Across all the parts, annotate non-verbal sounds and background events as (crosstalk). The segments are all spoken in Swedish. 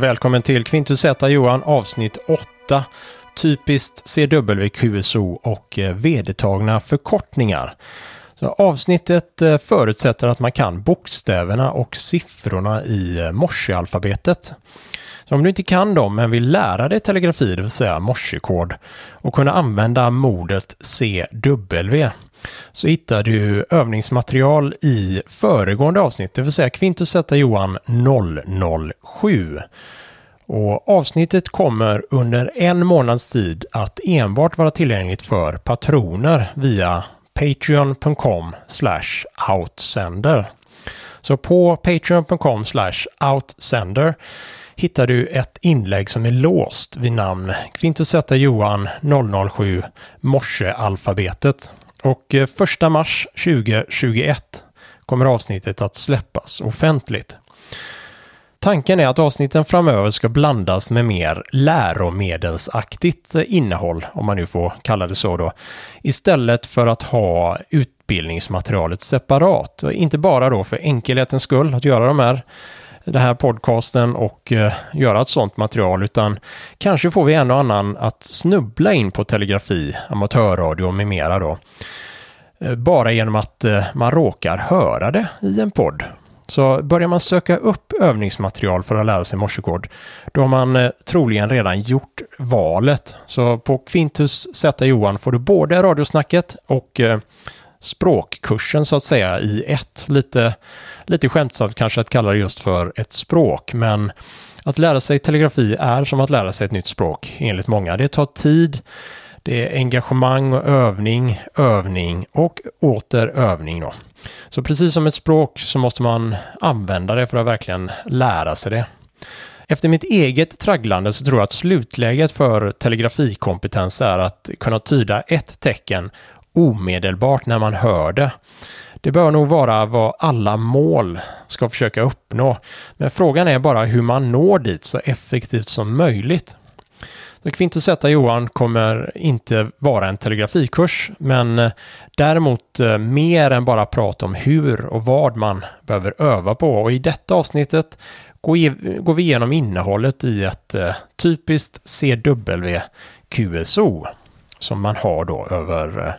Välkommen till Quintus Z Johan avsnitt 8. Typiskt CWQSO och eh, vedertagna förkortningar. Så avsnittet eh, förutsätter att man kan bokstäverna och siffrorna i eh, morsealfabetet. Så om du inte kan dem men vill lära dig telegrafi, det vill säga morsekod, och kunna använda modet CW så hittar du övningsmaterial i föregående avsnitt, det vill säga Quintus Z Johan 007. Och avsnittet kommer under en månads tid att enbart vara tillgängligt för patroner via patreon.com outsender. Så på patreon.com outsender hittar du ett inlägg som är låst vid namn Quintus Z Johan 007 Morsealfabetet. Och eh, 1 mars 2021 kommer avsnittet att släppas offentligt. Tanken är att avsnitten framöver ska blandas med mer läromedelsaktigt eh, innehåll, om man nu får kalla det så då, istället för att ha utbildningsmaterialet separat. Inte bara då för enkelhetens skull att göra de här den här podcasten och eh, göra ett sånt material utan kanske får vi en och annan att snubbla in på telegrafi, amatörradio med mera då. Eh, bara genom att eh, man råkar höra det i en podd. Så börjar man söka upp övningsmaterial för att lära sig morsekod, då har man troligen redan gjort valet. Så på Quintus Z Johan får du både radiosnacket och språkkursen så att säga i ett. Lite, lite skämtsamt kanske att kalla det just för ett språk, men att lära sig telegrafi är som att lära sig ett nytt språk enligt många. Det tar tid, det är engagemang och övning, övning och åter övning. Då. Så precis som ett språk så måste man använda det för att verkligen lära sig det. Efter mitt eget tragglande så tror jag att slutläget för telegrafikompetens är att kunna tyda ett tecken omedelbart när man hör det. Det bör nog vara vad alla mål ska försöka uppnå. Men frågan är bara hur man når dit så effektivt som möjligt. Quintus Z Johan kommer inte vara en telegrafikurs, men eh, däremot eh, mer än bara prata om hur och vad man behöver öva på. Och i detta avsnittet går vi igenom innehållet i ett eh, typiskt CW QSO som man har då över eh,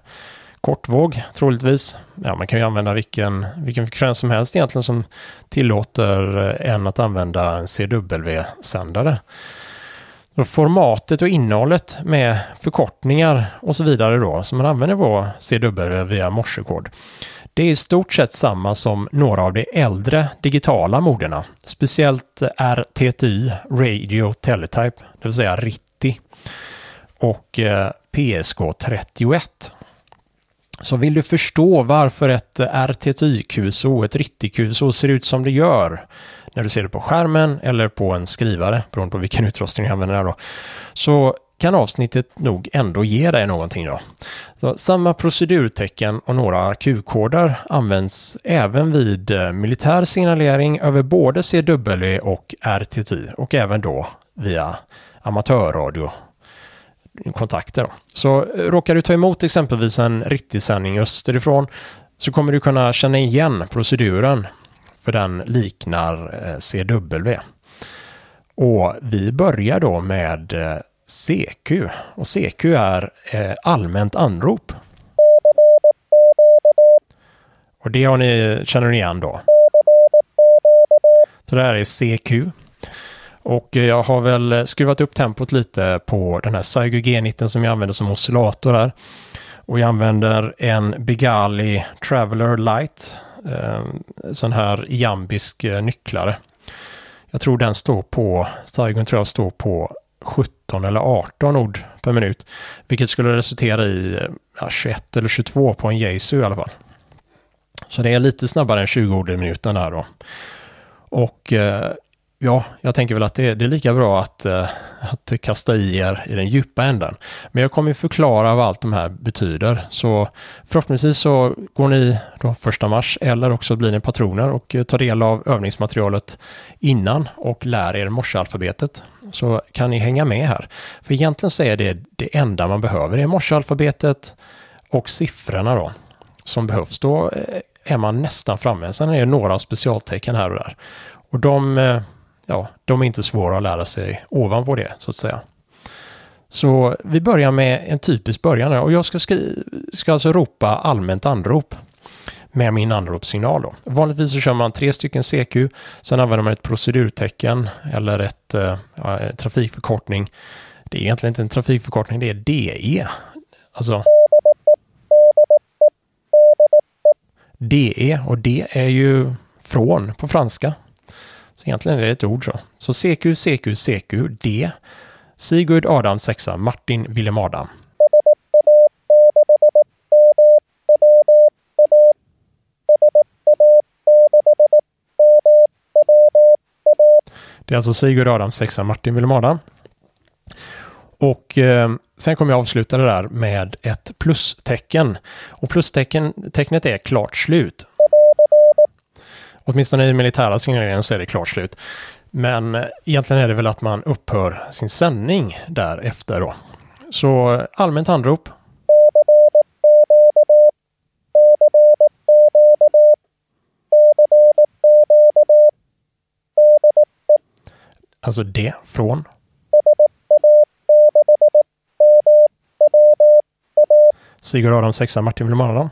kortvåg troligtvis. Ja, man kan ju använda vilken, vilken frekvens som helst egentligen som tillåter eh, en att använda en CW-sändare. Formatet och innehållet med förkortningar och så vidare då som man använder på CW via morsekod. Det är i stort sett samma som några av de äldre digitala moderna, speciellt eh, RTTY, Radio Teletype, det vill säga RITTI och PSK31. Så vill du förstå varför ett RTTY-QSO, ett RITTI-QSO ser ut som det gör när du ser det på skärmen eller på en skrivare, beroende på vilken utrustning du använder där då, så kan avsnittet nog ändå ge dig någonting då. Så samma procedurtecken och några Q-koder används även vid eh, militär signalering över både CW och RTTY och även då via amatörradio kontakter. Så eh, råkar du ta emot exempelvis en riktig sändning österifrån så kommer du kunna känna igen proceduren för den liknar eh, CW. Och vi börjar då med eh, CQ och CQ är allmänt anrop. Och det har ni, känner ni igen då. Så det här är CQ. Och eh, jag har väl eh, skruvat upp tempot lite på den här Saigo G19 som jag använder som oscillator här. Och jag använder en Bigali Traveler Light, En sån här jambisk nycklare. Jag tror den står på, Saigon tror jag står på 17 eller 18 ord per minut. Vilket skulle resultera i ja, 21 eller 22 på en Jesu i alla fall. Så det är lite snabbare än 20 ord i minuten där då. Och eh, Ja, jag tänker väl att det, det är lika bra att, eh, att kasta i er i den djupa änden. Men jag kommer förklara vad allt de här betyder. Så förhoppningsvis så går ni då första mars eller också blir ni patroner och eh, tar del av övningsmaterialet innan och lär er morsealfabetet. Så kan ni hänga med här. För egentligen så är det det enda man behöver. Det är morsealfabetet och siffrorna då som behövs. Då eh, är man nästan framme. Sen är det några specialtecken här och där. Och de eh, ja, de är inte svåra att lära sig ovanpå det så att säga. Så vi börjar med en typisk början och jag ska, skri- ska alltså ropa allmänt anrop med min anropssignal. Då. Vanligtvis så kör man tre stycken CQ, sen använder man ett procedurtecken eller ett eh, ja, eh, trafikförkortning. Det är egentligen inte en trafikförkortning, det är DE. Alltså DE och D är ju från på franska. Så egentligen är det ett ord så. Så CQ, CQ, CQ, D. Sigurd Adam 6, Martin Willem Adam. Det är alltså Sigurd Adam 6, Martin Willem Adam. Och eh, sen kommer jag avsluta det där med ett plustecken. Och plustecknet är klart slut. Åtminstone i militära signaleringen så är det klart slut. Men eh, egentligen är det väl att man upphör sin sändning därefter då. Så eh, allmänt anrop. Alltså det från. Sigurd Adam 6, Martin Wilhelm Adam.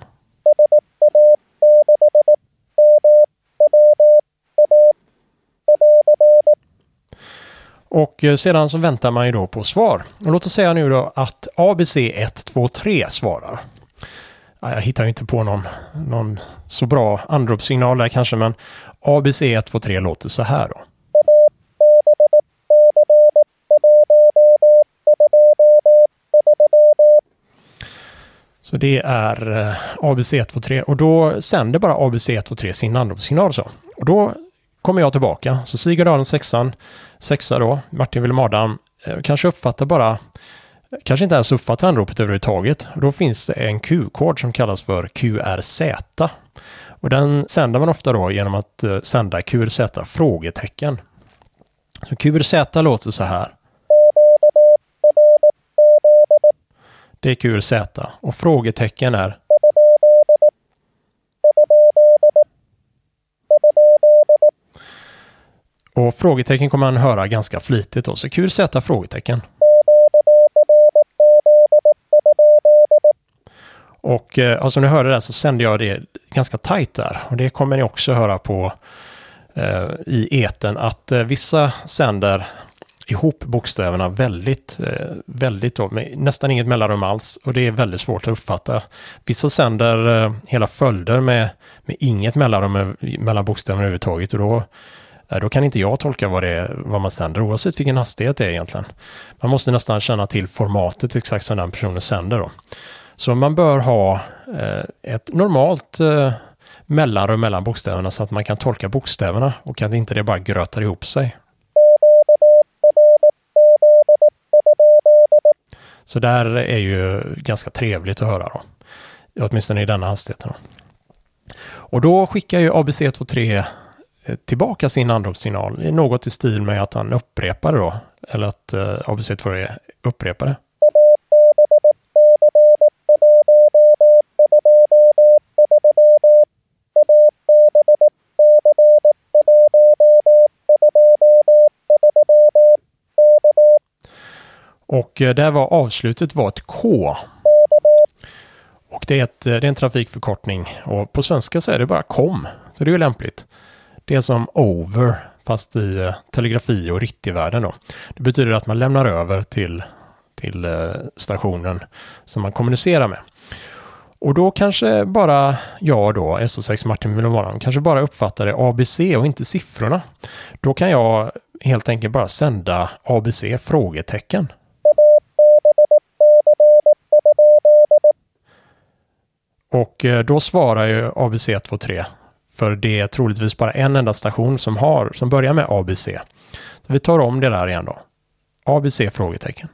Och eh, sedan så väntar man ju då på svar. Och låt oss säga nu då att ABC 123 svarar. Jag hittar ju inte på någon, någon så bra anropssignal där kanske, men ABC 123 låter så här då. Så det är eh, ABC 123 och då sänder bara ABC 123 sin anropssignal så. Och då kommer jag tillbaka. Så Sigurd har en sexan, sexa då, Martin Willem Adam, eh, kanske uppfattar bara, kanske inte ens uppfattar anropet överhuvudtaget. Då finns det en Q-kod som kallas för QRZ. Och den sänder man ofta då genom att eh, sända QRZ frågetecken. Så QRZ låter så här. Det är QRZ och frågetecken är Och frågetecken kommer man höra ganska flitigt då, så kul sätta frågetecken. Och eh, alltså, som ni hörde där så sände jag det ganska tajt där. Och det kommer ni också höra på eh, i eten att eh, vissa sänder ihop bokstäverna väldigt, eh, väldigt då, med nästan inget mellanrum alls. Och det är väldigt svårt att uppfatta. Vissa sänder eh, hela följder med, med inget mellanrum eh, mellan bokstäverna överhuvudtaget. Och då Eh, då kan inte jag tolka vad, det är, vad man sänder oavsett vilken hastighet det är egentligen. Man måste nästan känna till formatet exakt som den personen sänder då. Så man bör ha eh, ett normalt eh, mellanrum mellan bokstäverna så att man kan tolka bokstäverna och att inte det bara grötar ihop sig. Så där är ju ganska trevligt att höra då. Åtminstone i denna hastigheten. Och då skickar ju ABC23 Eh, tillbaka sin anropssignal. Något i stil med att han upprepar det då. Eller att eh, ABC2 upprepar det. Och eh, där var avslutet var ett K. Och det är, ett, eh, det är en trafikförkortning och på svenska så är det bara kom. Så det är ju lämpligt. Det är som over, fast i eh, telegrafi och RIT-världen då. Det betyder att man lämnar över till, till eh, stationen som man kommunicerar med. Och då kanske bara jag då, SO6 Martin Milovan, kanske bara uppfattar det ABC och inte siffrorna. Då kan jag helt enkelt bara sända ABC frågetecken. Och eh, då svarar ju ABC 123 för det är troligtvis bara en enda station som, har, som börjar med ABC. Så vi tar om det där igen då. ABC? frågetecken.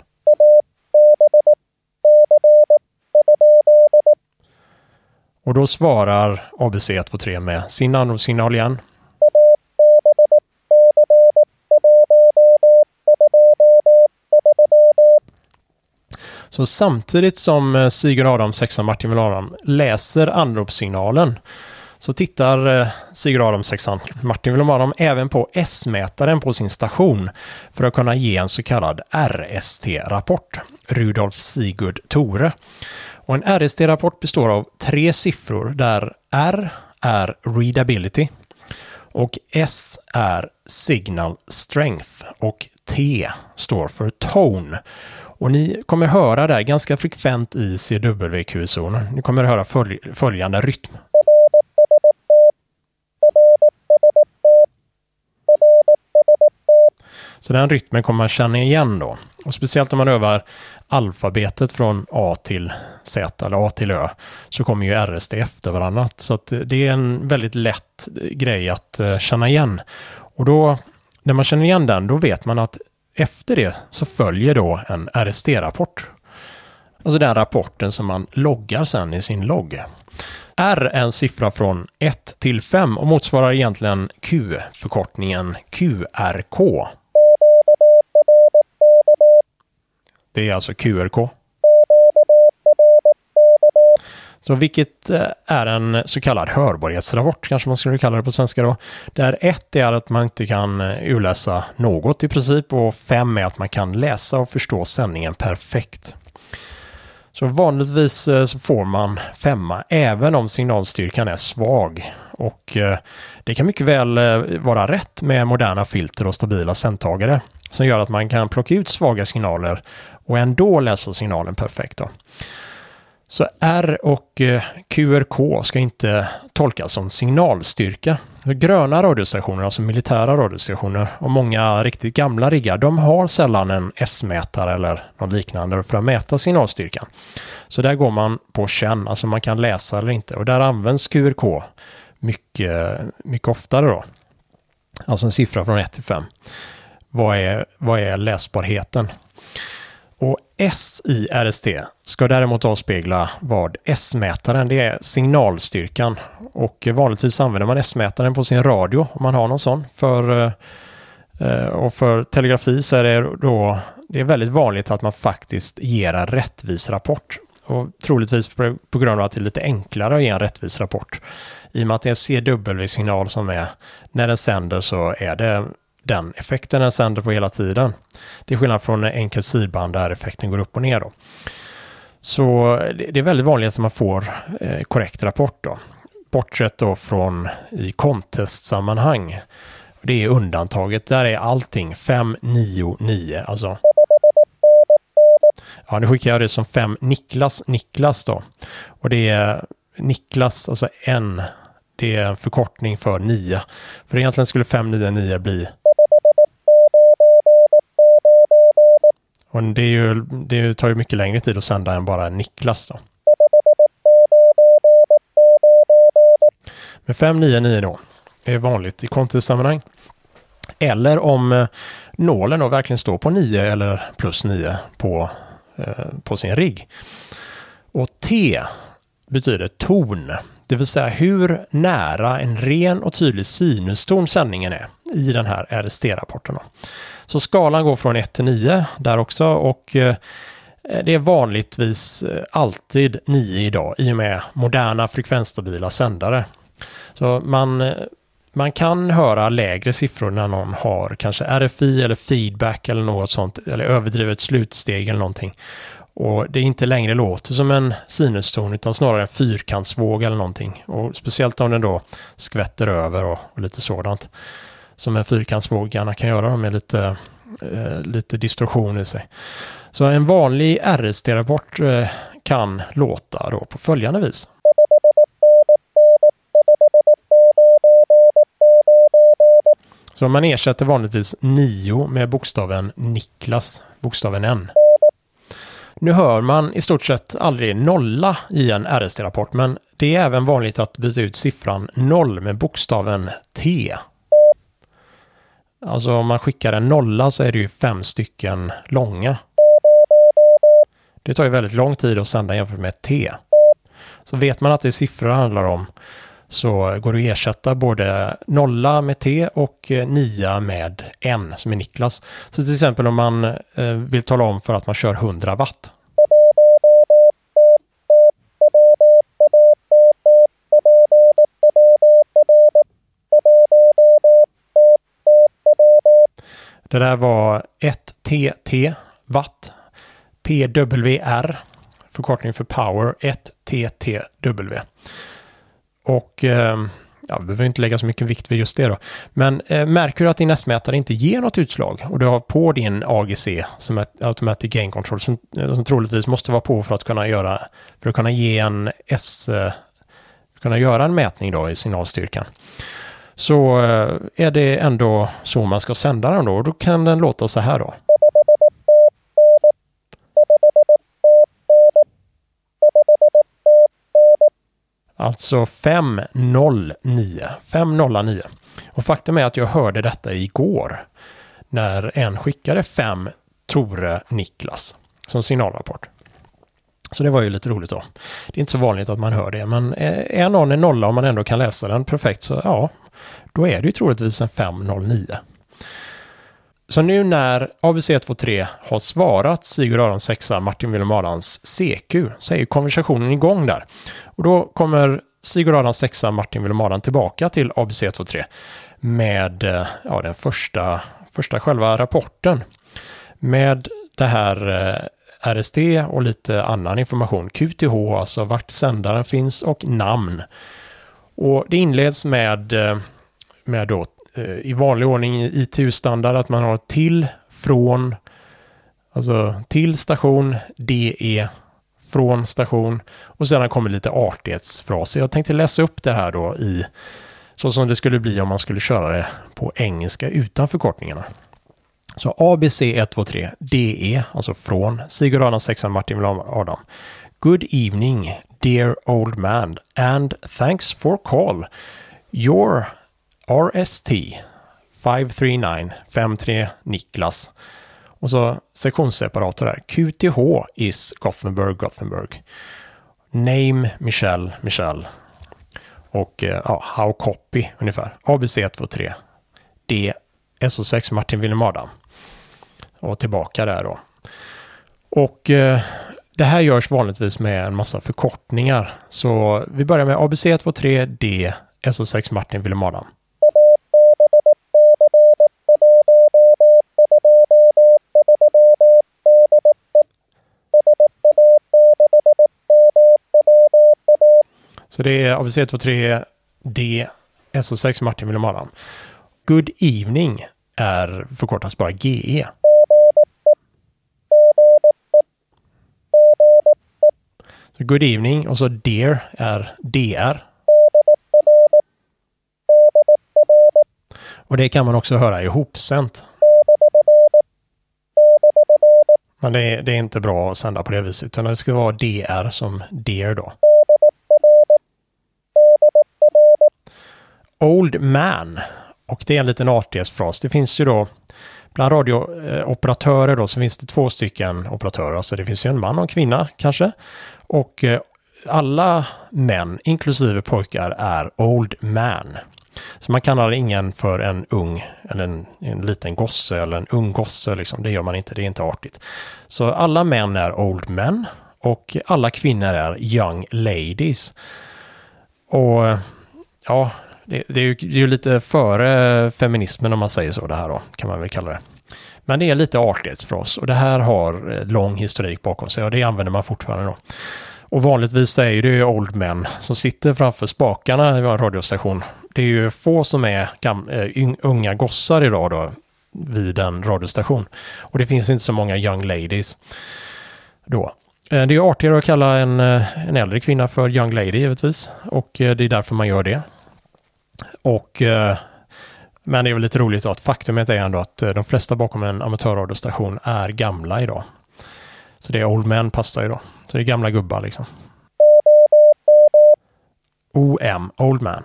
Och då svarar ABC 123 med sin anropssignal igen. Så samtidigt som eh, Sigurd Adam, 6 Martin Adam läser anropssignalen så tittar eh, Sigurd Sigurd Adamsexan Martin Wilhelm även på S-mätaren på sin station för att kunna ge en så kallad RST-rapport, Rudolf Sigurd Tore. Och en RST-rapport består av tre siffror där R är readability och S är signal strength och T står för tone. Och ni kommer höra det ganska frekvent i CWQ-zonen. Ni kommer höra följ följande rytm. Så den rytmen kommer man känna igen då. Och speciellt om man övar alfabetet från A till Z eller A till Ö så kommer ju RST efter varandra. Så att det är en väldigt lätt grej att eh, känna igen. Och då, när man känner igen den, då vet man att efter det så följer då en RST-rapport. Alltså den rapporten som man loggar sen i sin logg. R är en siffra från 1 till 5 och motsvarar egentligen Q-förkortningen QRK. Det är alltså QRK. Så vilket eh, är en så kallad hörbarhetsrapport, kanske man skulle kalla det på svenska då. Där ett är att man inte kan eh, urläsa något i princip och fem är att man kan läsa och förstå sändningen perfekt. Så vanligtvis eh, så får man femma även om signalstyrkan är svag. Och det kan mycket väl vara rätt med moderna filter och stabila sändtagare som gör att man kan plocka ut svaga signaler och ändå läsa signalen perfekt. Då. Så R och eh, QRK ska inte tolkas som signalstyrka. Gröna radiostationer, alltså militära radiostationer och många riktigt gamla riggar, de har sällan en S-mätare eller något liknande för att mäta signalstyrkan. Så där går man på känn, alltså man kan läsa eller inte. Och där används QRK mycket, mycket oftare då. Alltså en siffra från 1 till 5. Vad är, vad är läsbarheten? Och S i RST ska däremot avspegla vad S-mätaren, det är signalstyrkan. Och vanligtvis använder man S-mätaren på sin radio om man har någon sån. För, eh, och för telegrafi så är det då det är väldigt vanligt att man faktiskt ger en rättvis rapport. Och troligtvis på grund av att det är lite enklare att ge en rättvis rapport. I och med att det är en CW-signal som är, när den sänder så är det den effekten den sänder på hela tiden. Till skillnad från en enkel sidband där effekten går upp och ner. Då. Så det är väldigt vanligt att man får eh, korrekt rapport. Då. Bortsett då från i contest-sammanhang. Det är undantaget. Där är allting 599. Alltså Ja, nu skickar jag det som 5 Niklas Niklas då. Och det är Niklas, alltså en, det är en förkortning för 9. För egentligen skulle 599 bli Och det, är ju, det tar ju mycket längre tid att sända än bara Niklas då. Men 599 då är vanligt i kontosammanhang. Eller om eh, nålen då verkligen står på 9 eller plus 9 på, eh, på sin rigg. Och T betyder ton, det vill säga hur nära en ren och tydlig sinuston sändningen är i den här RST-rapporten. Så skalan går från 1 till 9 där också och eh, det är vanligtvis eh, alltid 9 idag i och med moderna frekvensstabila sändare. Så man, eh, man kan höra lägre siffror när någon har kanske RFI eller feedback eller något sånt eller överdrivet slutsteg eller någonting. Och det inte längre låter som en sinuston utan snarare en fyrkantsvåg eller någonting. Och speciellt om den då skvätter över och, och lite sådant som en fyrkantsvåg gärna kan göra med lite, eh, lite distorsion i sig. Så en vanlig RST-rapport eh, kan låta då på följande vis. Så man ersätter vanligtvis 9 med bokstaven Niklas, bokstaven N. Nu hör man i stort sett aldrig nolla i en RST-rapport, men det är även vanligt att byta ut siffran 0 med bokstaven T Alltså om man skickar en nolla så är det ju fem stycken långa. Det tar ju väldigt lång tid att sända jämfört med ett T. Så vet man att det är siffror det handlar om så går det att ersätta både nolla med T och eh, nia med N som är Niklas. Så till exempel om man eh, vill tala om för att man kör 100 watt Det där var 1TT watt PWR förkortning för power 1TTW. Och eh, ja, vi behöver inte lägga så mycket vikt vid just det då. Men eh, märker du att din S-mätare inte ger något utslag och du har på din AGC som är Automatic Gain Control som, eh, som troligtvis måste vara på för att kunna göra för att kunna ge en S eh, kunna göra en mätning då i signalstyrkan så eh, är det ändå så man ska sända den då. Och då kan den låta så här då. Alltså 509. 509. Och faktum är att jag hörde detta igår. När en skickade 5 Tore Niklas som signalrapport. Så det var ju lite roligt då. Det är inte så vanligt att man hör det, men är någon en nolla och man ändå kan läsa den perfekt så ja, då är det ju troligtvis en 509. Så nu när ABC123 har svarat Sigurd Aron 6 Martin Wilhelm Adams CQ så är ju konversationen igång där. Och då kommer Sigurd Arans sexa Martin Wilhelm Adam tillbaka till ABC123 med eh, ja, den första, första själva rapporten. Med det här eh, RST och lite annan information. QTH, alltså vart sändaren finns och namn. Och det inleds med, eh, med då eh, i vanlig ordning i ITU-standard att man har till, från, alltså till station, DE, från station och sedan kommer lite artighetsfraser. Jag tänkte läsa upp det här då i så som det skulle bli om man skulle köra det på engelska utan förkortningarna. Så ABC 123 DE, alltså från Sigurd Adam 6 Martin Adam. Good evening, dear old man, and thanks for call. Your RST 539 53 Niklas. Och så sektionsseparator där. QTH is Gothenburg, Gothenburg. Name Michel, Michel. Och eh, ja, How Copy ungefär. ABC 123. D SO6 Martin Wilhelm Adam. Och tillbaka där då. Och eh, det här görs vanligtvis med en massa förkortningar. Så vi börjar med ABC 123 D SO6 Martin Wilhelm Så det är ABC23 D SO6 Martin Wilhelm Adam. Good Evening är förkortas bara GE. Så Good Evening och så Dear är DR. Och det kan man också höra ihopsänt. Men det är, det är inte bra att sända på det viset, utan det ska vara DR som Dear då. Old Man. Och det är en liten artighetsfras. Det finns ju då bland radiooperatörer då så finns det två stycken operatörer. Alltså det finns ju en man och en kvinna kanske. Och eh, alla män, inklusive pojkar, är Old Man. Så man kallar ingen för en ung, eller en, en liten gosse eller en ung gosse. Liksom. Det gör man inte, det är inte artigt. Så alla män är Old Men och alla kvinnor är Young Ladies. Och ja, det, det, är ju, det är ju lite före feminismen om man säger så det här då, kan man väl kalla det. Men det är lite artighetsfras och det här har eh, lång historik bakom sig och det använder man fortfarande då. Och vanligtvis är det ju old men som sitter framför spakarna i en radiostation. Det är ju få som är äh, unga gossar idag då vid en radiostation. Och det finns inte så många young ladies då. Eh, det är artigare att kalla en, en äldre kvinna för young lady givetvis. Och det är därför man gör det. Och, eh, men det är väl lite roligt då att faktumet är ändå att eh, de flesta bakom en amatörradiostation är gamla idag. Så det är Old Men passar ju då. Så det är gamla gubbar liksom. OM, Old Man.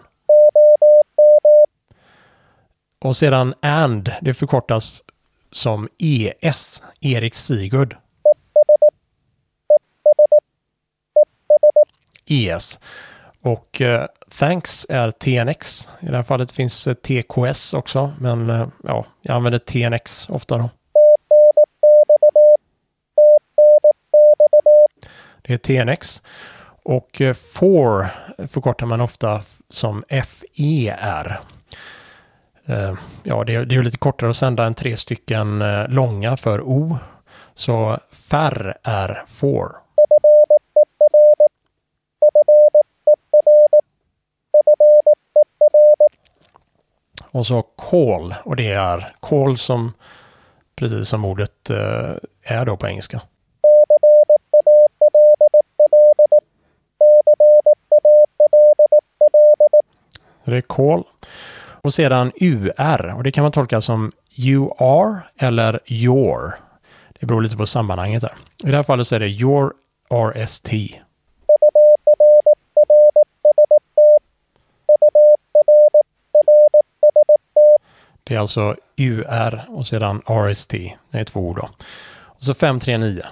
Och sedan AND, det förkortas som ES, Erik Sigurd. ES. Och eh, Thanks är TNX. I det här fallet finns eh, TKS också, men eh, ja, jag använder TNX ofta då. Det är TNX. Och eh, FOR förkortar man ofta som FER. Ja, det är, ju lite kortare att sända än tre stycken långa för O. Så färr är for. Och så call och det är call som precis som ordet eh, är då på engelska. Det är call. Och sedan UR och det kan man tolka som you are eller your. Det beror lite på sammanhanget där. I det här fallet så är det your RST. Det är alltså UR och sedan RST. Det är två ord då. Och så 539.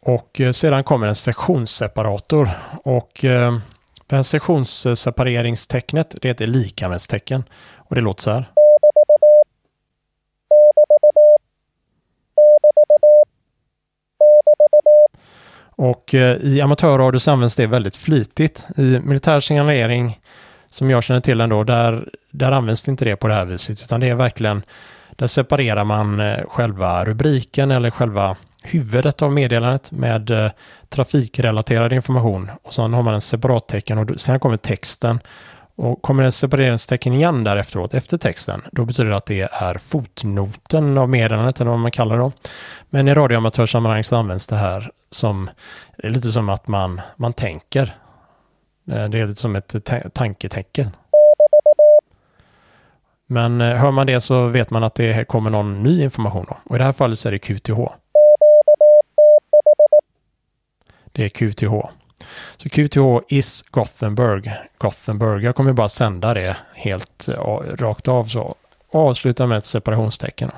Och eh, sedan kommer en sektionsseparator. Och eh, det här sektionssepareringstecknet det är ett. Och det låter så här. Och eh, i amatörradio så används det väldigt flitigt. I militär signalering, som jag känner till ändå, där, där används det inte det på det här viset. Utan det är verkligen, där separerar man eh, själva rubriken eller själva huvudet av meddelandet med eh, trafikrelaterad information. Och sen har man en separat tecken och sen kommer texten. Och kommer det separeringstecken igen där efteråt, efter texten, då betyder det att det är fotnoten av meddelandet, eller vad man kallar det. Men i radioamatörssammanhang så används det här som, det är lite som att man, man tänker. Eh, det är lite som ett tanketecken. Men eh, hör man det så vet man att det kommer någon ny information. Då. Och i det här fallet så är det QTH. Det är QTH. Så QTH is Gothenburg. Gothenburg. Jag kommer bara sända det helt eh, rakt av så. Och avsluta med ett separationstecken.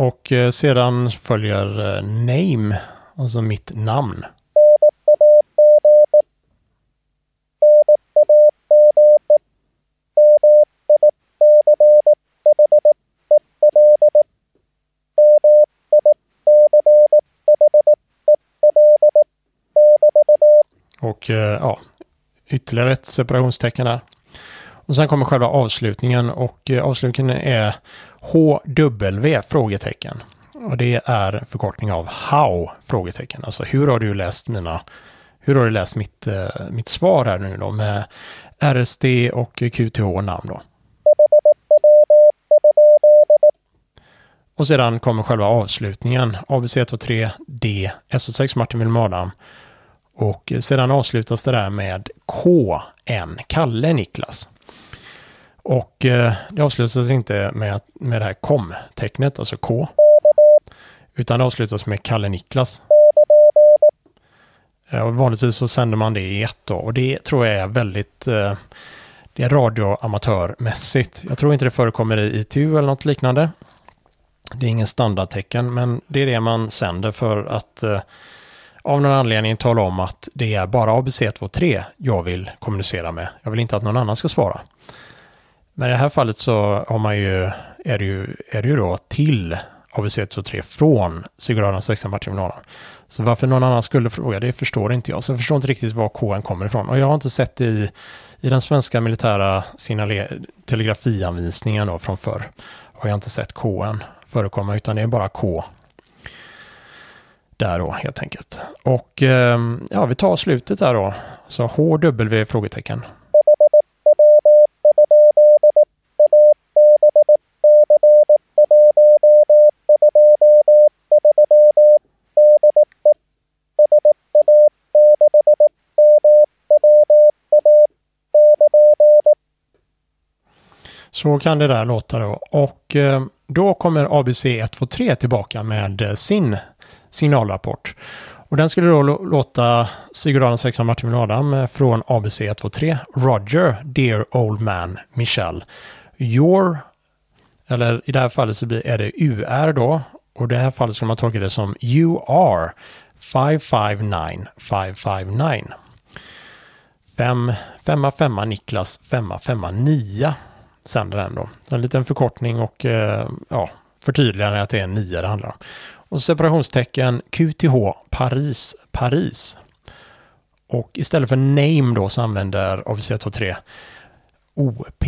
Och eh, sedan följer eh, name, alltså mitt namn. Och eh, ja, ytterligare ett separationstecken där. Och sen kommer själva avslutningen och avslutningen är HW? Frågetecken. Och det är en förkortning av How? Frågetecken. Alltså hur har du läst mina hur har du läst mitt, eh, mitt svar här nu då med RSD och QTH-namn då? Och sedan kommer själva avslutningen. ABC123 D SO6 Martin Wilhelm Adam. Och sedan avslutas det där med KN, Kalle Niklas. Och eh, det avslutas inte med, med det här kom-tecknet, alltså K. Utan det avslutas med Kalle Niklas. Eh, och vanligtvis så sänder man det i ett då. Och det tror jag är väldigt eh, det är radioamatörmässigt. Jag tror inte det förekommer i ITU eller något liknande. Det är ingen standardtecken, men det är det man sänder för att eh, av någon anledning tala om att det är bara ABC23 jag vill kommunicera med. Jag vill inte att någon annan ska svara. Men i det här fallet så har man ju, är det ju, är det ju då till AVC23 från Sigurdarnas 16 Martin Så varför någon annan skulle fråga, det förstår inte jag. Så jag förstår inte riktigt var KN kommer ifrån. Och jag har inte sett det i, i den svenska militära telegrafianvisningen då från förr. Har jag inte sett KN förekomma, utan det är bara K där då helt enkelt. Och ehm, ja, vi tar slutet där då. Så HW frågetecken. Så kan det där låta då. Och eh, då kommer ABC 123 tillbaka med eh, sin signalrapport. Och den skulle då låta Sigurd Adam 6 Martin Adam eh, från ABC 123. Roger, Dear Old Man, Michelle. Your eller i det här fallet så är det UR då, och i det här fallet ska man tolka det som You UR 559559. 5, 5, 5, Niklas 5, 5, 9 sänder den då. En liten förkortning och eh, ja, förtydligande att det är en 9 det handlar om. Och separationstecken QTH Paris Paris. Och istället för name då så använder ABC123 OP.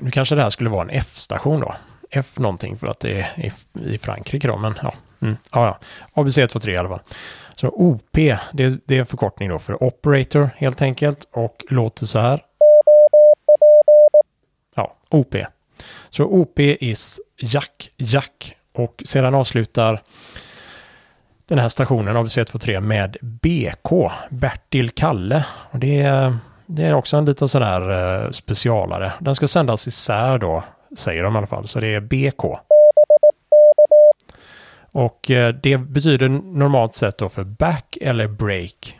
Nu kanske det här skulle vara en F-station då. F någonting för att det är i Frankrike då, men ja. Mm, ja, ja. ABC123 i alla fall. Så OP, det, det är en förkortning då för operator helt enkelt och låter så här. OP. Så OP is Jack Jack och sedan avslutar den här stationen ABC 23, med BK, Bertil Kalle. Och det, är, det är också en liten sån här eh, specialare. Den ska sändas isär då, säger de i alla fall. Så det är BK. Och eh, det betyder normalt sett då för back eller break.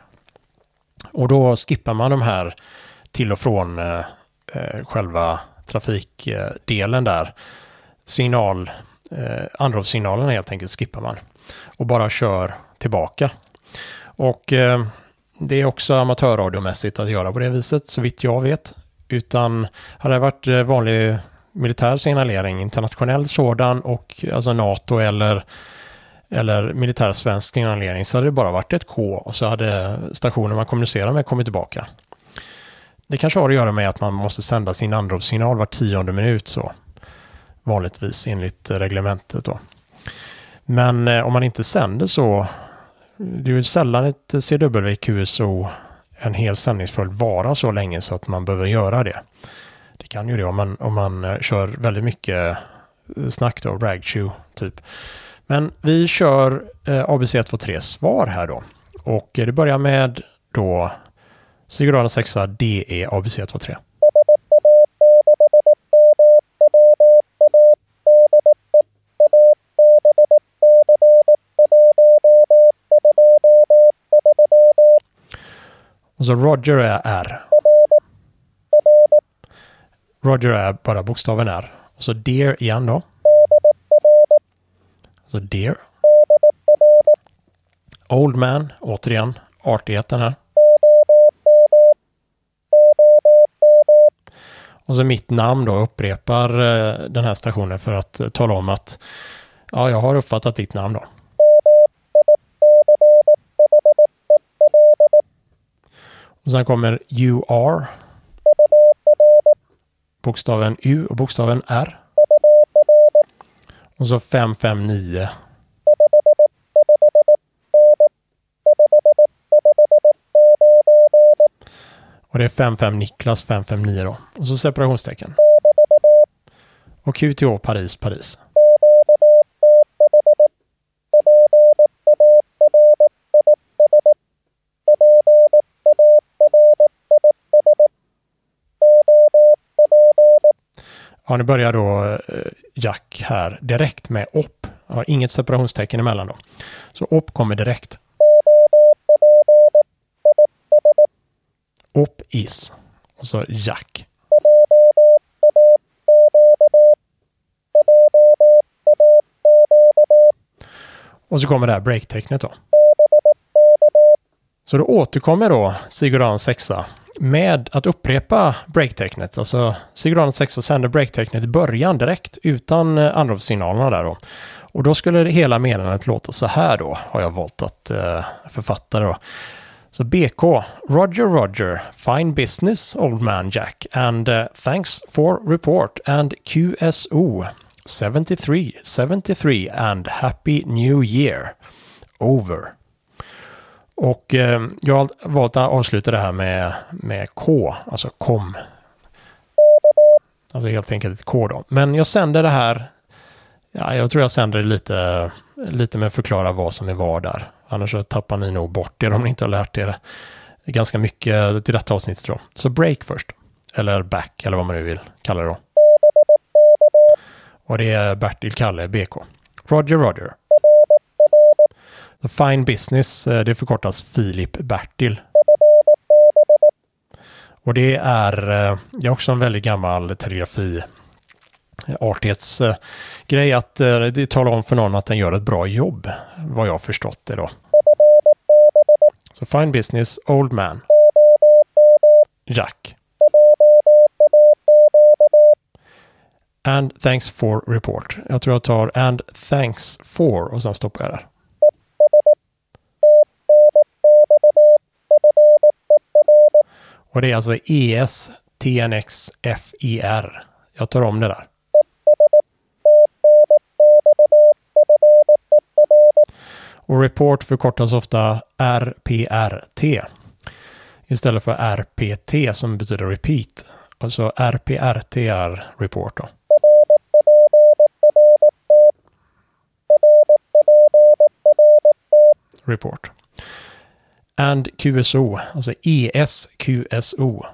Och då skippar man de här till och från eh, eh själva trafikdelen där. Signal, eh, anropssignalen helt enkelt skippar man. Och bara kör tillbaka. Och eh, det är också amatörradiomässigt att göra på det viset, så vitt jag vet. Utan hade det varit eh, vanlig militär signalering, internationell sådan och alltså NATO eller eller militär svensk signalering så hade det bara varit ett K och så hade stationen man kommunicerar med kommit tillbaka. Det kanske har att göra med att man måste sända sin anropssignal var tionde minut så. Vanligtvis enligt reglementet då. Men eh, om man inte sänder så, det är ju sällan ett CW QSO en hel sändningsföljd vara så länge så att man behöver göra det. Det kan ju det om man, om man eh, kör väldigt mycket eh, snack då, ragchew typ. Men vi kör eh, ABC123 svar här då. Och det börjar med då Sigurd 6 DE ABC 23. Och så Roger är R. Roger är bara bokstaven R. Och så Dear igen då. Så Dear. Old Man, återigen, artigheten här. Och så mitt namn då upprepar eh, den här stationen för att eh, tala om att ja, jag har uppfattat ditt namn då. Och sen kommer UR. Bokstaven U och bokstaven R. Och så 559. Och det är 55 Niklas 559 då. Och så separationstecken. Och QTH, Paris Paris. Ja, nu börjar då eh, Jack här direkt med op. Har inget separationstecken emellan då. Så op kommer direkt. Is. Och så Jack. Och så kommer det här breaktecknet då. Så då återkommer då Sigurdan sexa med att upprepa breaktecknet. Alltså Sigurd 6 sänder breaktecknet i början direkt utan eh, anropssignalerna där då. Och då skulle det hela meddelandet låta så här då, har jag valt att eh, författa då. Så BK, Roger Roger, fine business old man Jack and uh, thanks for report and QSO 73 73 and happy new year. Over. Och eh, jag har valt att avsluta det här med, med K, alltså kom. Alltså helt enkelt ett K då. Men jag sänder det här, ja, jag tror jag sänder det lite, lite med att förklara vad som är vad där. Annars så tappar ni nog bort det om ni inte har lärt er ganska mycket till detta avsnittet då. Så break först. Eller back, eller vad man nu vill kalla det då. Och det är Bertil Kalle, BK. Roger Roger. The Fine Business, eh, det förkortas Filip Bertil. Och det är, eh, jag det är också en väldigt gammal telegrafi artighetsgrej att eh, det talar om för någon att den gör ett bra jobb, vad jag förstått det då. Så fine business, old man. Jack. And thanks for report. Jag tror jag tar and thanks for och sen stoppar jag där. Och det är alltså ES TNX FER. Jag tar om det där. Och report förkortas ofta RPRT istället för RPT som betyder repeat. Alltså RPRT är report då. Report. And QSO, alltså ESQSO.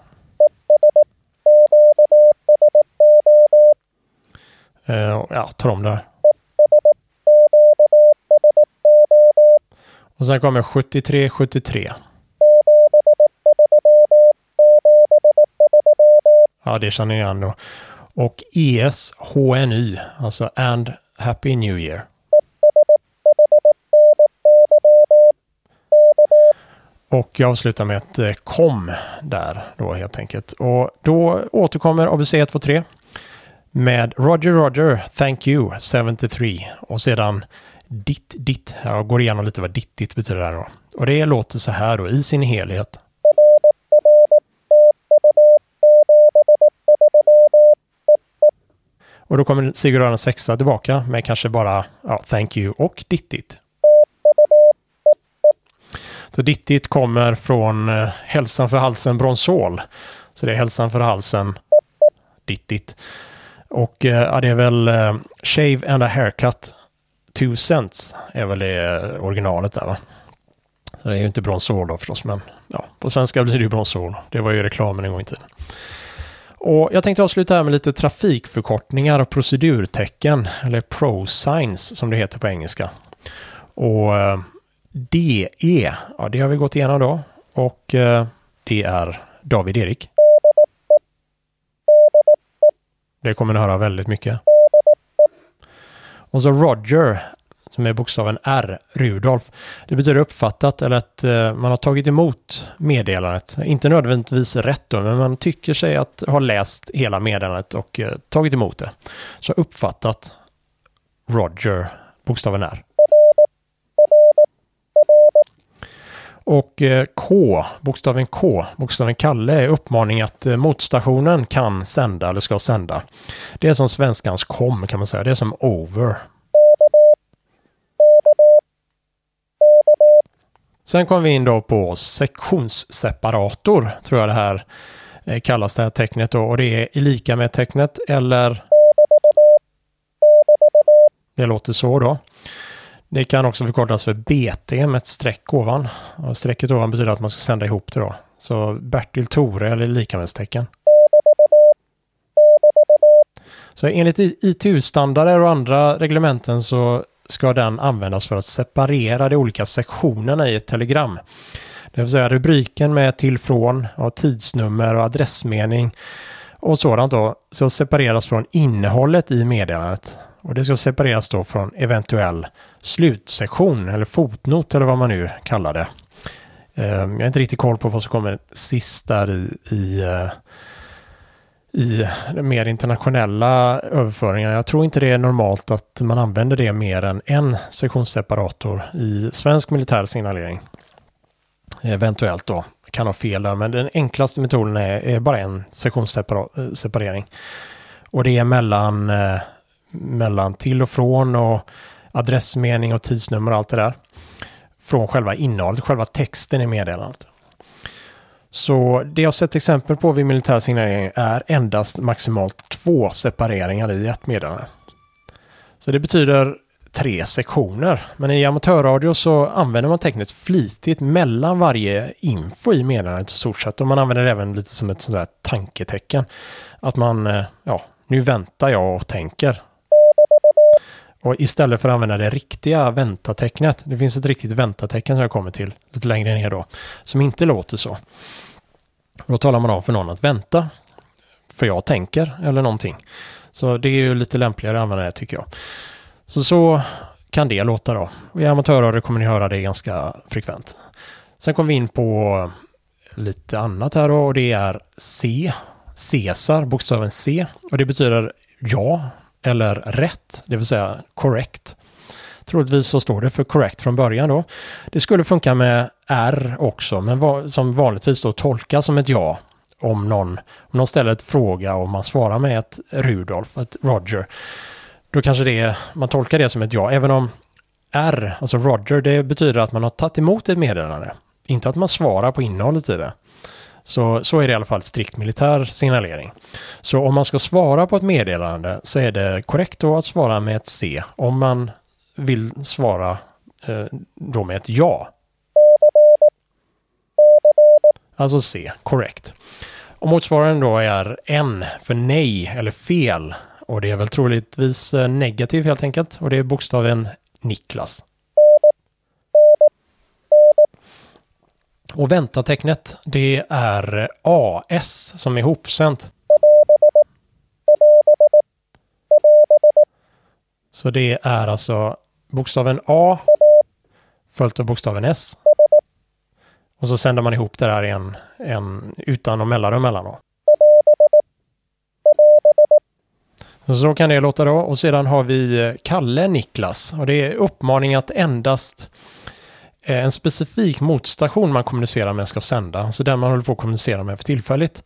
Uh, eh, ja, tar om det här. Och sen kommer 7373. Ja, det känner ni igen då. Och ESHNY, alltså And Happy New Year. Och jag avslutar med ett eh, kom där då helt enkelt. Och då återkommer ABC 123 med Roger Roger, Thank You 73 och sedan ditt Ditt. Jag går igenom lite vad Ditt Ditt betyder här då. Och det låter så här då i sin helhet. Och då kommer Sigurd Örn sexa tillbaka med kanske bara ja, Thank You och Ditt Ditt. Så Dittit kommer från eh, Hälsan för halsen Bronsol. Så det är Hälsan för halsen Dittit. Och eh, ja, det är väl eh, Shave and a haircut two cents är väl det originalet där va. Så det är ju inte Bronsol då förstås, men ja, på svenska blir det ju Bronsol. Det var ju reklamen en gång i tiden. Och jag tänkte avsluta här med lite trafikförkortningar och procedurtecken, eller pro signs som det heter på engelska. Och eh, DE, ja det har vi gått igenom då. Och eh, det är David Erik. Det kommer ni höra väldigt mycket. Och så Roger, som är bokstaven R, Rudolf. Det betyder uppfattat eller att eh, man har tagit emot meddelandet. Inte nödvändigtvis rätt då, men man tycker sig att ha läst hela meddelandet och eh, tagit emot det. Så uppfattat Roger, bokstaven R. Och eh, K, bokstaven K, bokstaven Kalle är uppmaning att eh, motstationen kan sända eller ska sända. Det är som svenskans kom kan man säga. Det är som over. Sen kommer vi in då på sektionsseparator, tror jag det här eh, kallas det här tecknet då. Och det är i lika med tecknet eller det låter så då. Det kan också förkortas för BT med ett streck ovan. Och strecket ovan betyder att man ska sända ihop det då. Så Bertil Tore eller likamätstecken. Så enligt ITU-standarder och andra reglementen så ska den användas för att separera de olika sektionerna i ett telegram. Det vill säga rubriken med till från och tidsnummer och adressmening och sådant då ska separeras från innehållet i meddelandet. Och det ska separeras då från eventuell slutsektion eller fotnot eller vad man nu kallar det. Eh, jag har inte riktigt koll på vad som kommer sist där i, i, eh, i mer internationella överföringar. Jag tror inte det är normalt att man använder det mer än en sektionsseparator i svensk militär signalering. Eventuellt då, kan ha fel där, men den enklaste metoden är, är bara en sektionsseparering. Eh, och det är mellan, mellan till och från och adressmening och tidsnummer och allt det där. Från själva innehållet, själva texten i meddelandet. Så det jag sett exempel på vid militär signalering är endast maximalt två separeringar i ett meddelande. Så det betyder tre sektioner. Men i amatörradio så använder man tecknet flitigt mellan varje info i meddelandet i stort sett. Och man använder det även lite som ett sånt där tanketecken. Att man, eh, ja, nu väntar jag och tänker. Och istället för att använda det riktiga väntatecknet, det finns ett riktigt väntatecken som jag kommer till lite längre ner då, som inte låter så. då talar man om för någon att vänta, för jag tänker eller någonting. Så det är ju lite lämpligare att använda det tycker jag. Så så kan det låta då. I amatörradio kommer ni höra det ganska frekvent. Sen kommer vi in på lite annat här då och det är C. Caesar, bokstaven C. Och det betyder ja eller rätt, det vill säga correct. Troligtvis så står det för correct från början då. Det skulle funka med R också, men som vanligtvis då tolkas som ett ja om någon, om någon ställer ett fråga och man svarar med ett Rudolf, ett Roger. Då kanske det är, man tolkar det som ett ja, även om R, alltså Roger, det betyder att man har tagit emot ett meddelande. Inte att man svarar på innehållet i det. Så, så är det i alla fall strikt militär signalering. Så om man ska svara på ett meddelande så är det korrekt då att svara med ett C. Om man vill svara eh, då med ett ja. Alltså C, korrekt. Och motsvarande då är N för nej eller fel. Och det är väl troligtvis eh, negativ helt enkelt. Och det är bokstaven Niklas. Och väntatecknet det är AS som är hopsänt. Så det är alltså bokstaven A följt av bokstaven S. Och så sänder man ihop det där en, en utan och mellanrum mellan. Då. Så kan det låta då. Och sedan har vi eh, Kalle Niklas. Och det är uppmaning att endast Eh, Eh, en specifik motstation man kommunicerar med ska sända, Så den man håller på att kommunicera med för tillfället.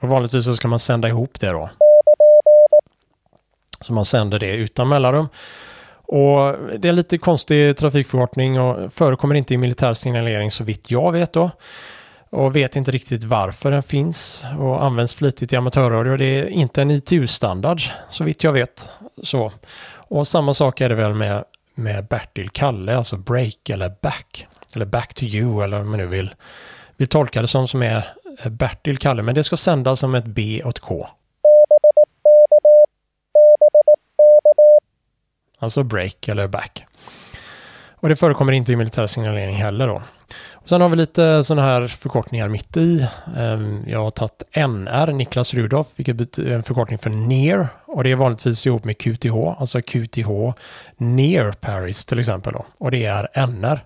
Och vanligtvis så ska man sända ihop det då. Så man sänder det utan mellanrum. Och det är lite konstig trafikförkortning och förekommer inte i militär signalering så vitt jag vet då. Och vet inte riktigt varför den finns och används flitigt i amatörradio. Det är inte en ITU-standard så vitt jag vet. Så. Och samma sak är det väl med med Bertil Kalle, alltså break eller back. Eller back to you eller om man nu vill, vill tolka det som, som är eh, Bertil Kalle. Men det ska sändas som ett B och ett K. Alltså break eller back. Och det förekommer inte i militär signalering heller då. Sen har vi lite sådana här förkortningar mitt i. Ehm, jag har tagit NR, Niklas Rudolf, vilket är en förkortning för near. Och det är vanligtvis ihop med QTH, alltså QTH near Paris till exempel. Då. Och det är NR.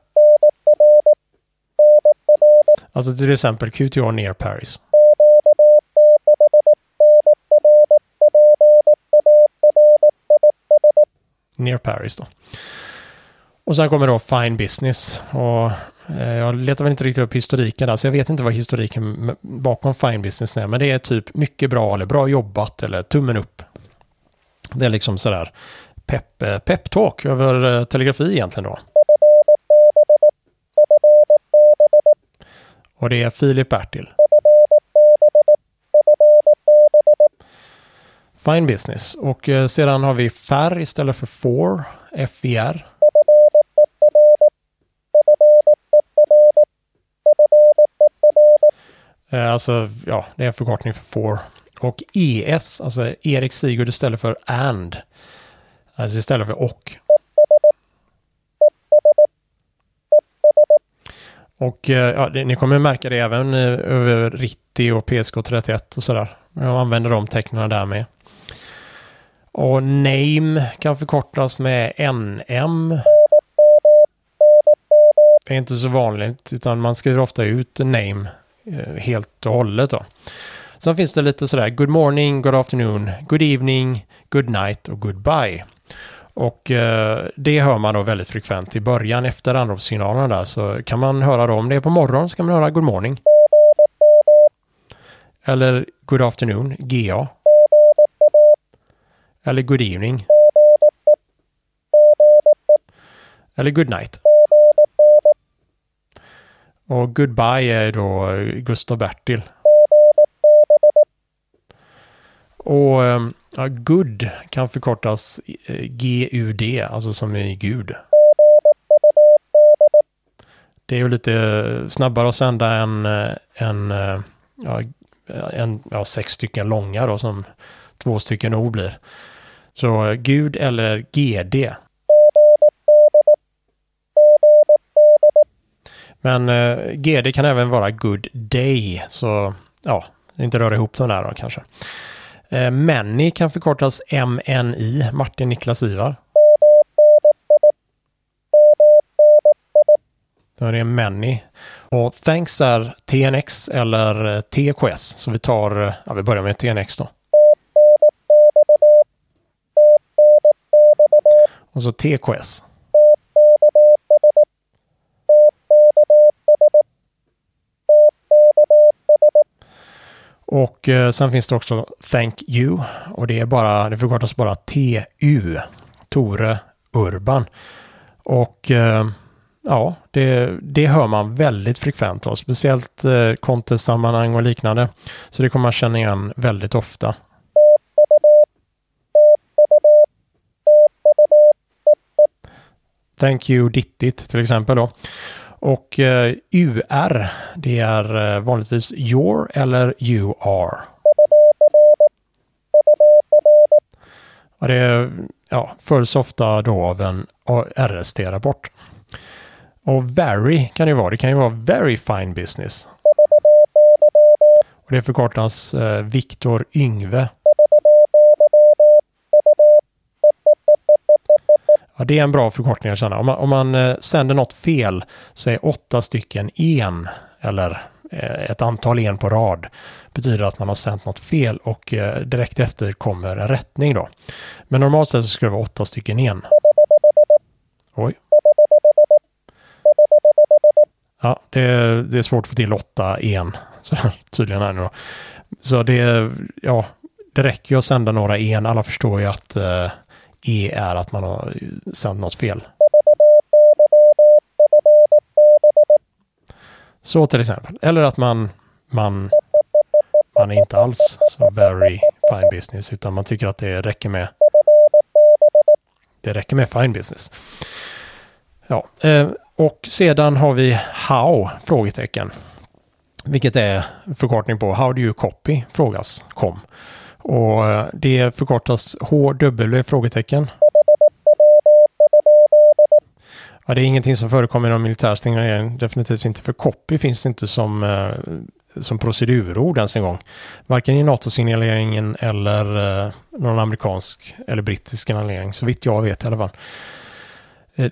Alltså till exempel QTH near Paris. Near Paris då. Och sen kommer då Fine Business. Och Eh, jag letar väl inte riktigt upp historiken där, så jag vet inte vad historiken bakom Fine Business är. Men det är typ mycket bra eller bra jobbat eller tummen upp. Det är liksom sådär pepp, eh, pep-talk över eh, telegrafi egentligen då. Och det är Filip Bertil. Fine Business. Och sedan har vi FAR istället för FOR. FER. Eh, alltså, ja, det är en förkortning för for. Och ES, alltså Erik Sigurd istället för and. Alltså istället för och. Och eh, ja, ni kommer märka det även eh, över RITTI och PSK31 och sådär. Jag använder de tecknen där med. Och name kan förkortas med NM. Det är inte så vanligt utan man skriver ofta ut name Eh, helt och hållet då. Sen finns det lite sådär good morning, good afternoon, good evening, good night och goodbye. Och eh, det hör man då väldigt frekvent i början efter anropssignalen där så kan man höra då om det är på morgonen så kan man höra good morning. Eller good afternoon, GA. Eller good evening. Eller good night. Och Goodbye är då Gustav Bertil. Och ehm, ja, Good kan förkortas eh, GUD, alltså som i Gud. Det är ju lite snabbare att sända än, eh, en, eh, ja, en, ja, sex stycken långa då som två stycken ord blir. Så Gud eller GD. Men eh, GD kan även vara good day, så ja, inte röra ihop de där då kanske. Eh, Many kan förkortas MNI, Martin Niklas Ivar. Då är det Many. Och Thanks är TNX eller eh, TQS, TKS. Så vi tar, eh, ja vi börjar med TNX då. Och så TKS. Och eh, sen finns det också Thank You och det är bara, det förkortas bara TU, Tore Urban. Och eh, ja, det, det hör man väldigt frekvent då, speciellt eh, contest-sammanhang och liknande. Så det kommer man känna igen väldigt ofta. Thank you Dittit till exempel då. Och eh, UR, det är eh, vanligtvis your eller you are. Och det ja, följs ofta då av en RST-rapport. Och very kan det vara. Det kan ju vara very fine business. Och det förkortas eh, Viktor Yngve. Ja, det är en bra förkortning att känna. Om man, om man eh, sänder något fel, säg åtta stycken en eller eh, ett antal en på rad, betyder att man har sänt något fel och eh, direkt efter kommer en rättning då. Men normalt sett så ska det vara åtta stycken en. Oj. Ja, det, är, det är svårt att få till åtta en. (laughs) Så, tydligen är det då. Så det, ja, det räcker ju att sända några en. Alla förstår ju att eh, E är att man har sänt något fel. Så till exempel. Eller att man, man, man är inte alls så very fine business utan man tycker att det räcker med det räcker med fine business. Ja, eh, och sedan har vi how? Frågetecken. Vilket är förkortning på How do you copy? Frågas kom. Och eh, det förkortas HW? frågetecken. Ja, det är ingenting som förekommer inom militär. Definitivt inte. För copy finns det inte som, eh, som procedurord ens en gång. Varken i NATO-signaleringen eller eh, någon amerikansk eller brittisk signalering. Så vitt jag vet i alla fall.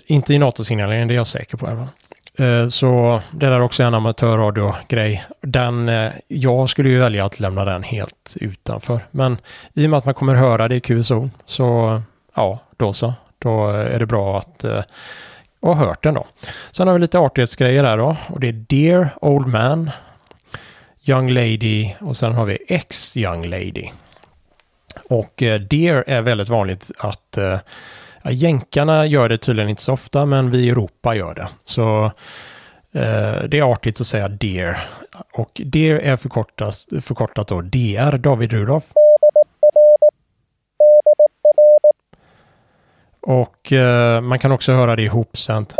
Inte i NATO-signaleringen, det är jag säker på i alla fall. Eh, så det där är också en amatörradio-grej. Den, eh, jag skulle ju välja att lämna den helt utanför. Men i och med att man kommer höra det i QSO så ja, då så. Då är det bra att eh, ha hört den då. Sen har vi lite artighetsgrejer där då. Och det är Dear Old Man, Young Lady och sen har vi Ex Young Lady. Och Dear är väldigt vanligt att Ja, jänkarna gör det tydligen inte så ofta, men vi i Europa gör det. Så eh, det är artigt att säga DEAR. Och DEAR är förkortat, förkortat då DR, David Rudolf. Och eh, man kan också höra det ihopsänt.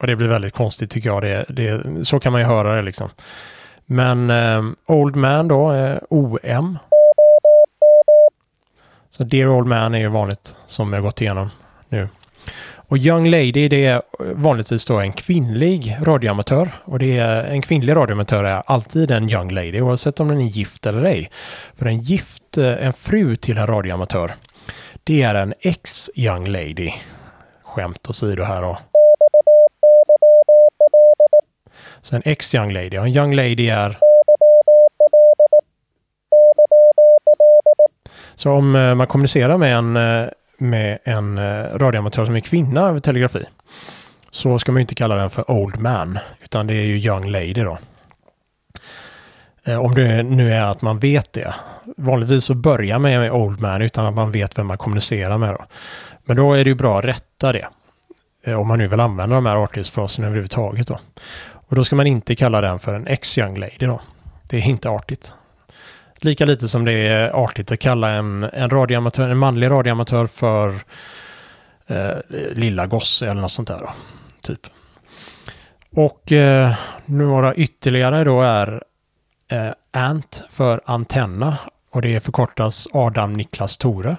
Och det blir väldigt konstigt tycker jag. Det, det, så kan man ju höra det liksom. Men eh, Old Man då, eh, OM. Så Dear Old Man är ju vanligt som jag gått igenom nu. Och Young Lady det är vanligtvis då en kvinnlig radioamatör. Och det är, en kvinnlig radioamatör är alltid en Young Lady oavsett om den är gift eller ej. För en gift, eh, en fru till en radioamatör, det är en ex-Young Lady. Skämt åsido här då. Så en ex-Young Lady, och en Young Lady är Så om eh, man kommunicerar med en, eh, med en eh, radioamatör som är kvinna över telegrafi så ska man inte kalla den för Old Man, utan det är ju Young Lady då. Om det nu är att man vet det. Vanligtvis så börjar man med Old Man utan att man vet vem man kommunicerar med. Då. Men då är det ju bra att rätta det. Om man nu vill använda de här artighetsfraserna överhuvudtaget. Då. Och då ska man inte kalla den för en ex-young lady då. Det är inte artigt. Lika lite som det är artigt att kalla en, en, radioamatör, en manlig radioamatör för eh, lilla gosse eller något sånt där. Då, typ. Och eh, några ytterligare då är eh, ANT för antenna och det förkortas Adam Niklas Tore.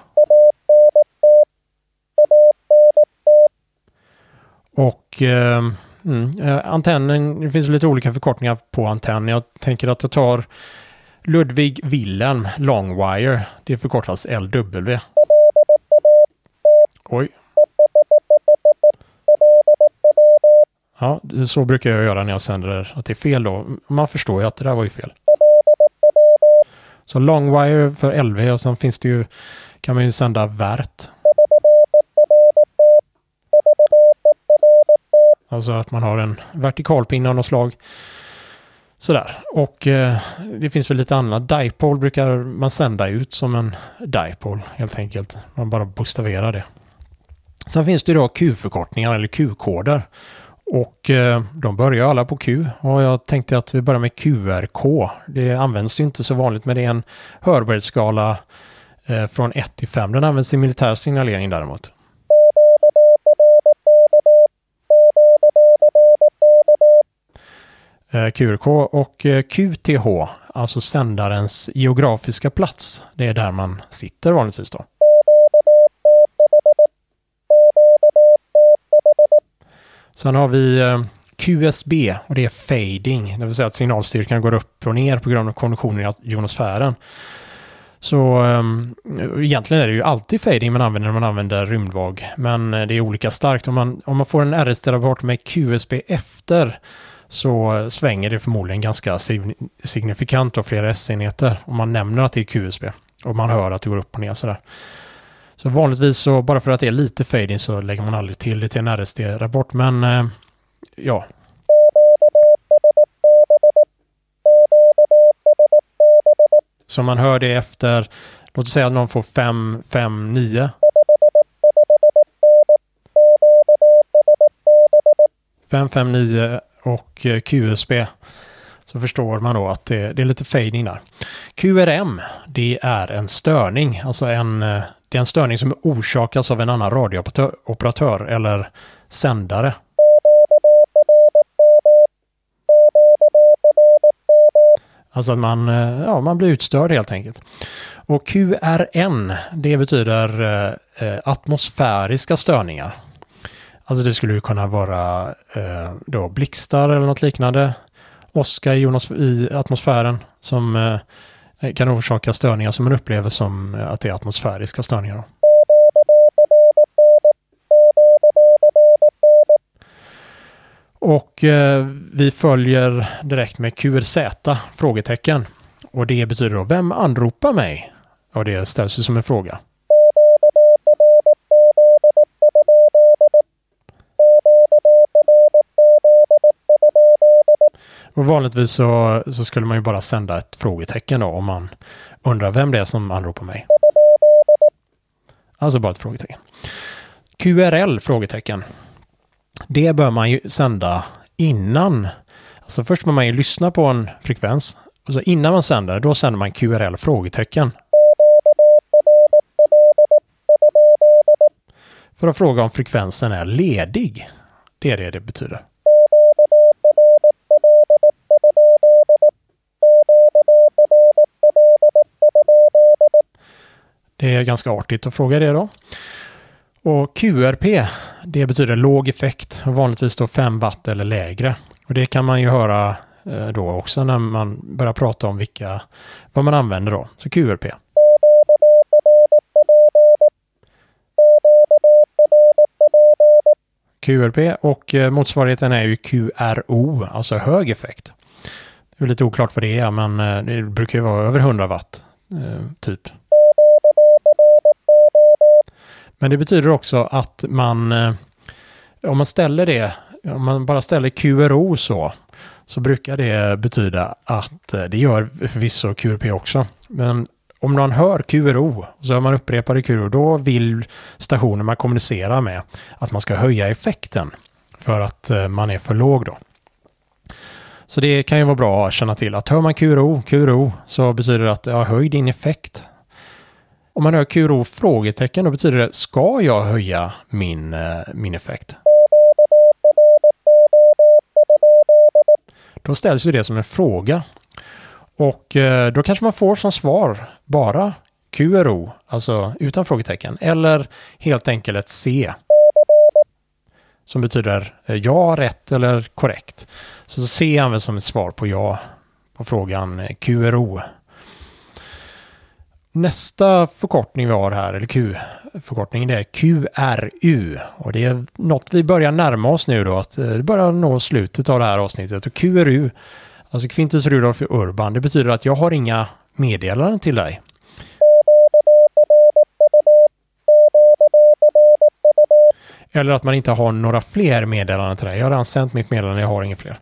Och eh, mm, eh, antennen, det finns lite olika förkortningar på antenn. Jag tänker att jag tar Ludvig Wilhelm Longwire. Det förkortas LW. Oj. Ja, så brukar jag göra när jag sänder att det är fel då. Man förstår ju att det där var ju fel. Så Longwire för LV och sen finns det ju, kan man ju sända värt. Alltså att man har en vertikalpinne av något slag. Sådär. Och eh, det finns väl lite annat. Dipole brukar man sända ut som en dipole helt enkelt. Man bara bokstaverar det. Sen finns det då Q-förkortningar eller Q-koder. Och eh, de börjar alla på Q och jag tänkte att vi börjar med QRK. Det används ju inte så vanligt men det är en hörbarhetsskala eh, från 1 till 5. Den används i militär signalering däremot. Eh, QRK och eh, QTH, alltså sändarens geografiska plats. Det är där man sitter vanligtvis då. Sen har vi eh, QSB och det är fading, det vill säga att signalstyrkan går upp och ner på grund av konditionen i jonosfären. Så um, egentligen är det ju alltid fading man använder när man använder rymdvag, men det är olika starkt. Om man, om man får en RST-rapport med QSB efter så svänger det förmodligen ganska signifikant av flera S-enheter om man nämner att det är QSB och man hör att det går upp och ner sådär. Så vanligtvis så bara för att det är lite fading så lägger man aldrig till det till en RSD-rapport men eh, ja. Så man hör det efter, låt oss säga att någon får 5, 5, 9. 5, 5, 9 och eh, QSB så förstår man då att det, det, är lite fading där. QRM, det är en störning, alltså en, eh, det är en störning som orsakas av en annan radiooperatör eller sändare. Alltså att man, eh, ja, man blir utstörd helt enkelt. Och QRN, det betyder eh, atmosfäriska störningar. Alltså det skulle ju kunna vara eh, då blixtar eller något liknande. Åska i, i atmosfären som eh, kan orsaka störningar som man upplever som eh, att det är atmosfäriska störningar. Och eh, vi följer direkt med QRZ, frågetecken. Och det betyder då, vem anropar mig? Och det ställs ju som en fråga. Och vanligtvis så, så skulle man ju bara sända ett frågetecken då om man undrar vem det är som anropar mig. Alltså bara ett frågetecken. QRL? Frågetecken. Det bör man ju sända innan. Alltså först bör man ju lyssna på en frekvens. Och så innan man sänder, då sänder man QRL? Frågetecken. För att fråga om frekvensen är ledig. Det är det det betyder. Det är ganska artigt att fråga det då. Och QRP, det betyder låg effekt, vanligtvis då 5 watt eller lägre. Och det kan man ju höra eh, då också när man börjar prata om vilka, vad man använder då. Så QRP. QRP och eh, motsvarigheten är ju QRO, alltså hög effekt. Det är lite oklart vad det är, men eh, det brukar ju vara över 100 watt, typ. Men det betyder också att man, eh, om man ställer det, om man bara ställer QRO så, så brukar det betyda att eh, det gör förvisso QRP också. Men om någon hör QRO, så hör man upprepade QRO, då vill stationen man kommunicerar med att man ska höja effekten för att eh, man är för låg då. Så det kan ju vara bra att känna till att hör man QRO, QRO, så betyder det att ja, höj din effekt. Om man hör QRO frågetecken, då betyder det ska jag höja min, eh, min effekt? Då ställs ju det som en fråga. Och eh, då kanske man får som svar bara QRO, alltså utan frågetecken, eller helt enkelt ett C. Som betyder eh, ja, rätt eller korrekt. Så C används som ett svar på ja på frågan QRO. Nästa förkortning vi har här, eller Q-förkortningen, det är QRU. Och det är något vi börjar närma oss nu då, att eh, det börjar nå slutet av det här avsnittet. Och QRU, alltså Quintus Rudolf Urban, det betyder att jag har inga meddelanden till dig. Eller att man inte har några fler meddelanden till dig. Jag har redan sänt mitt meddelande, jag har inga fler.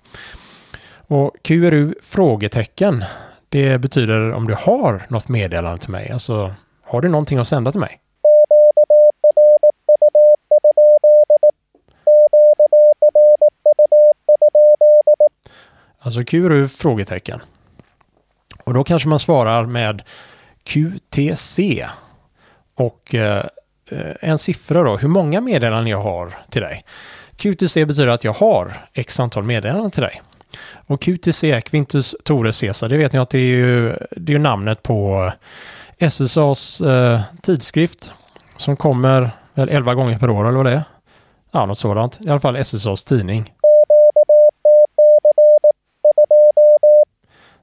Och QRU frågetecken, det betyder om du har något meddelande till mig. Alltså, har du någonting att sända till mig? Alltså QRU frågetecken. Och då kanske man svarar med QTC. Och eh, en siffra då, hur många meddelanden jag har till dig. QTC betyder att jag har x antal meddelanden till dig. Och QTC, Quintus Tore Caesar, det vet ni att det är ju, det är namnet på SSAs eh, tidskrift som kommer väl 11 gånger per år eller vad det är. Ja, något sådant. I alla fall SSAs tidning.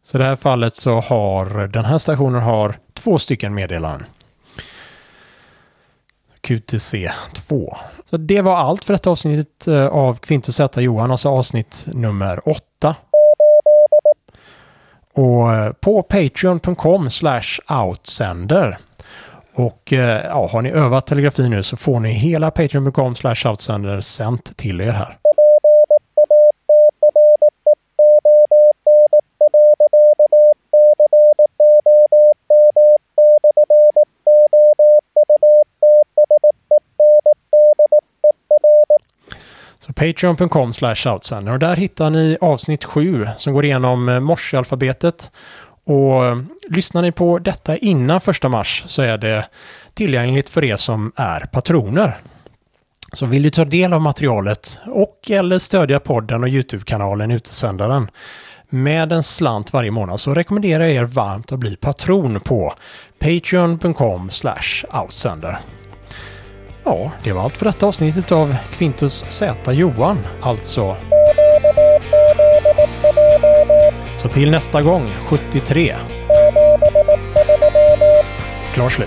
Så i det här fallet så har den här stationen har två stycken meddelanden. QTC 2. Så det var allt för detta avsnitt eh, av Kvintus Z Johan, alltså avsnitt nummer 8. Och eh, på patreon.com slash outsender. Och eh, ja, har ni övat telegrafi nu så får ni hela patreon.com slash outsender sänt till er här. Patreon.com outsender och där hittar ni avsnitt 7 som går igenom eh, morsealfabetet. Och eh, lyssnar ni på detta innan första mars så är det tillgängligt för er som är patroner. Så vill du ta del av materialet och eller stödja podden och YouTube-kanalen Utesändaren med en slant varje månad så rekommenderar jag er varmt att bli patron på patreon.com outsender. Ja, det var allt för detta avsnittet av Quintus Z Johan, alltså. Så till nästa gång, 73. Klar slut.